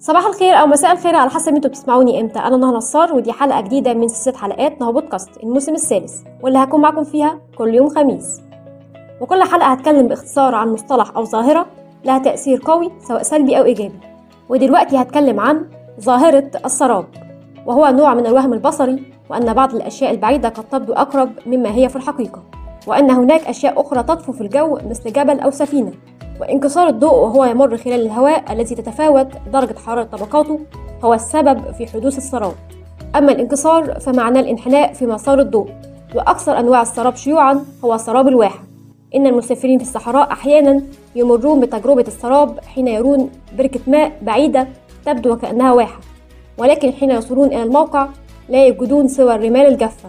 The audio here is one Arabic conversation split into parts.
صباح الخير أو مساء الخير على حسب أنتوا بتسمعوني إمتى. أنا نهى نصار ودي حلقة جديدة من سلسلة حلقات نهى بودكاست الموسم الثالث واللي هكون معاكم فيها كل يوم خميس. وكل حلقة هتكلم باختصار عن مصطلح أو ظاهرة لها تأثير قوي سواء سلبي أو إيجابي. ودلوقتي هتكلم عن ظاهرة السراب وهو نوع من الوهم البصري وأن بعض الأشياء البعيدة قد تبدو أقرب مما هي في الحقيقة وأن هناك أشياء أخرى تطفو في الجو مثل جبل أو سفينة. وانكسار الضوء وهو يمر خلال الهواء الذي تتفاوت درجة حرارة طبقاته هو السبب في حدوث السراب. أما الانكسار فمعناه الانحناء في مسار الضوء وأكثر أنواع السراب شيوعا هو سراب الواحة إن المسافرين في الصحراء أحيانا يمرون بتجربة السراب حين يرون بركة ماء بعيدة تبدو وكأنها واحة ولكن حين يصلون إلى الموقع لا يجدون سوى الرمال الجافة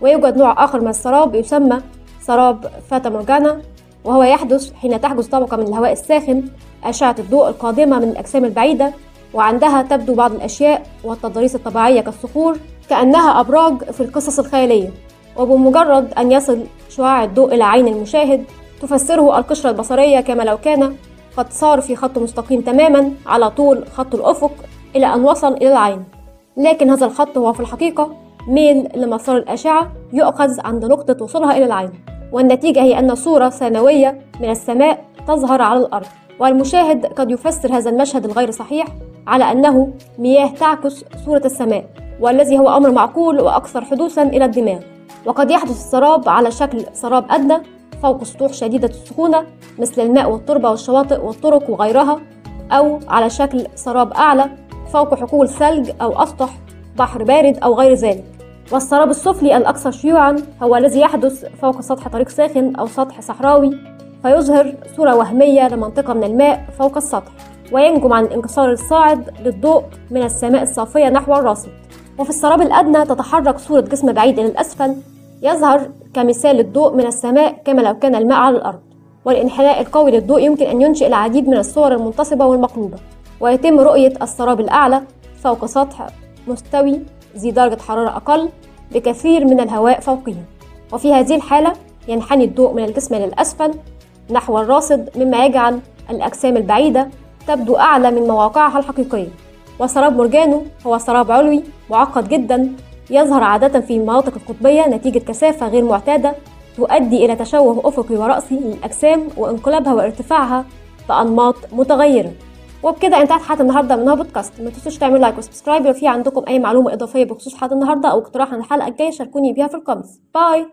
ويوجد نوع آخر من السراب يسمى سراب فاتا مورجانا وهو يحدث حين تحجز طبقة من الهواء الساخن أشعة الضوء القادمة من الأجسام البعيدة وعندها تبدو بعض الأشياء والتضاريس الطبيعية كالصخور كأنها أبراج في القصص الخيالية. وبمجرد أن يصل شعاع الضوء إلى عين المشاهد تفسره القشرة البصرية كما لو كان قد صار في خط مستقيم تماما على طول خط الأفق إلى أن وصل إلى العين. لكن هذا الخط هو في الحقيقة ميل لمسار الأشعة يؤخذ عند نقطة وصولها إلى العين. والنتيجة هي أن صورة ثانوية من السماء تظهر على الأرض. والمشاهد قد يفسر هذا المشهد الغير صحيح على أنه مياه تعكس صورة السماء والذي هو أمر معقول وأكثر حدوثا إلى الدماغ. وقد يحدث السراب على شكل سراب أدنى فوق سطوح شديدة السخونة مثل الماء والتربة والشواطئ والطرق وغيرها أو على شكل سراب أعلى فوق حقول ثلج أو أسطح بحر بارد أو غير ذلك. والسراب السفلي الأكثر شيوعا هو الذي يحدث فوق سطح طريق ساخن أو سطح صحراوي فيظهر صورة وهمية لمنطقة من الماء فوق السطح وينجم عن الانكسار الصاعد للضوء من السماء الصافية نحو الراصد. وفي السراب الأدنى تتحرك صورة جسم بعيد إلى الأسفل يظهر كمثال الضوء من السماء كما لو كان الماء على الأرض. والانحناء القوي للضوء يمكن أن ينشئ العديد من الصور المنتصبة والمقلوبة ويتم رؤية السراب الأعلى فوق سطح مستوي ذي درجة حرارة أقل بكثير من الهواء فوقه وفي هذه الحالة ينحني الضوء من الجسم للأسفل نحو الراصد مما يجعل الأجسام البعيدة تبدو أعلى من مواقعها الحقيقية. وسراب مورجانو هو سراب علوي معقد جدا يظهر عادة في المناطق القطبية نتيجة كثافة غير معتادة تؤدي إلى تشوه أفقي ورأسي للأجسام وانقلابها وارتفاعها بأنماط متغيرة. وبكده انتهت حلقة النهارده من بودكاست ما تنسوش تعملوا لايك و subscribe. لو في عندكم أي معلومة إضافية بخصوص حلقة النهارده أو اقتراح عن الحلقة الجاية شاركوني بيها في ال comments. bye!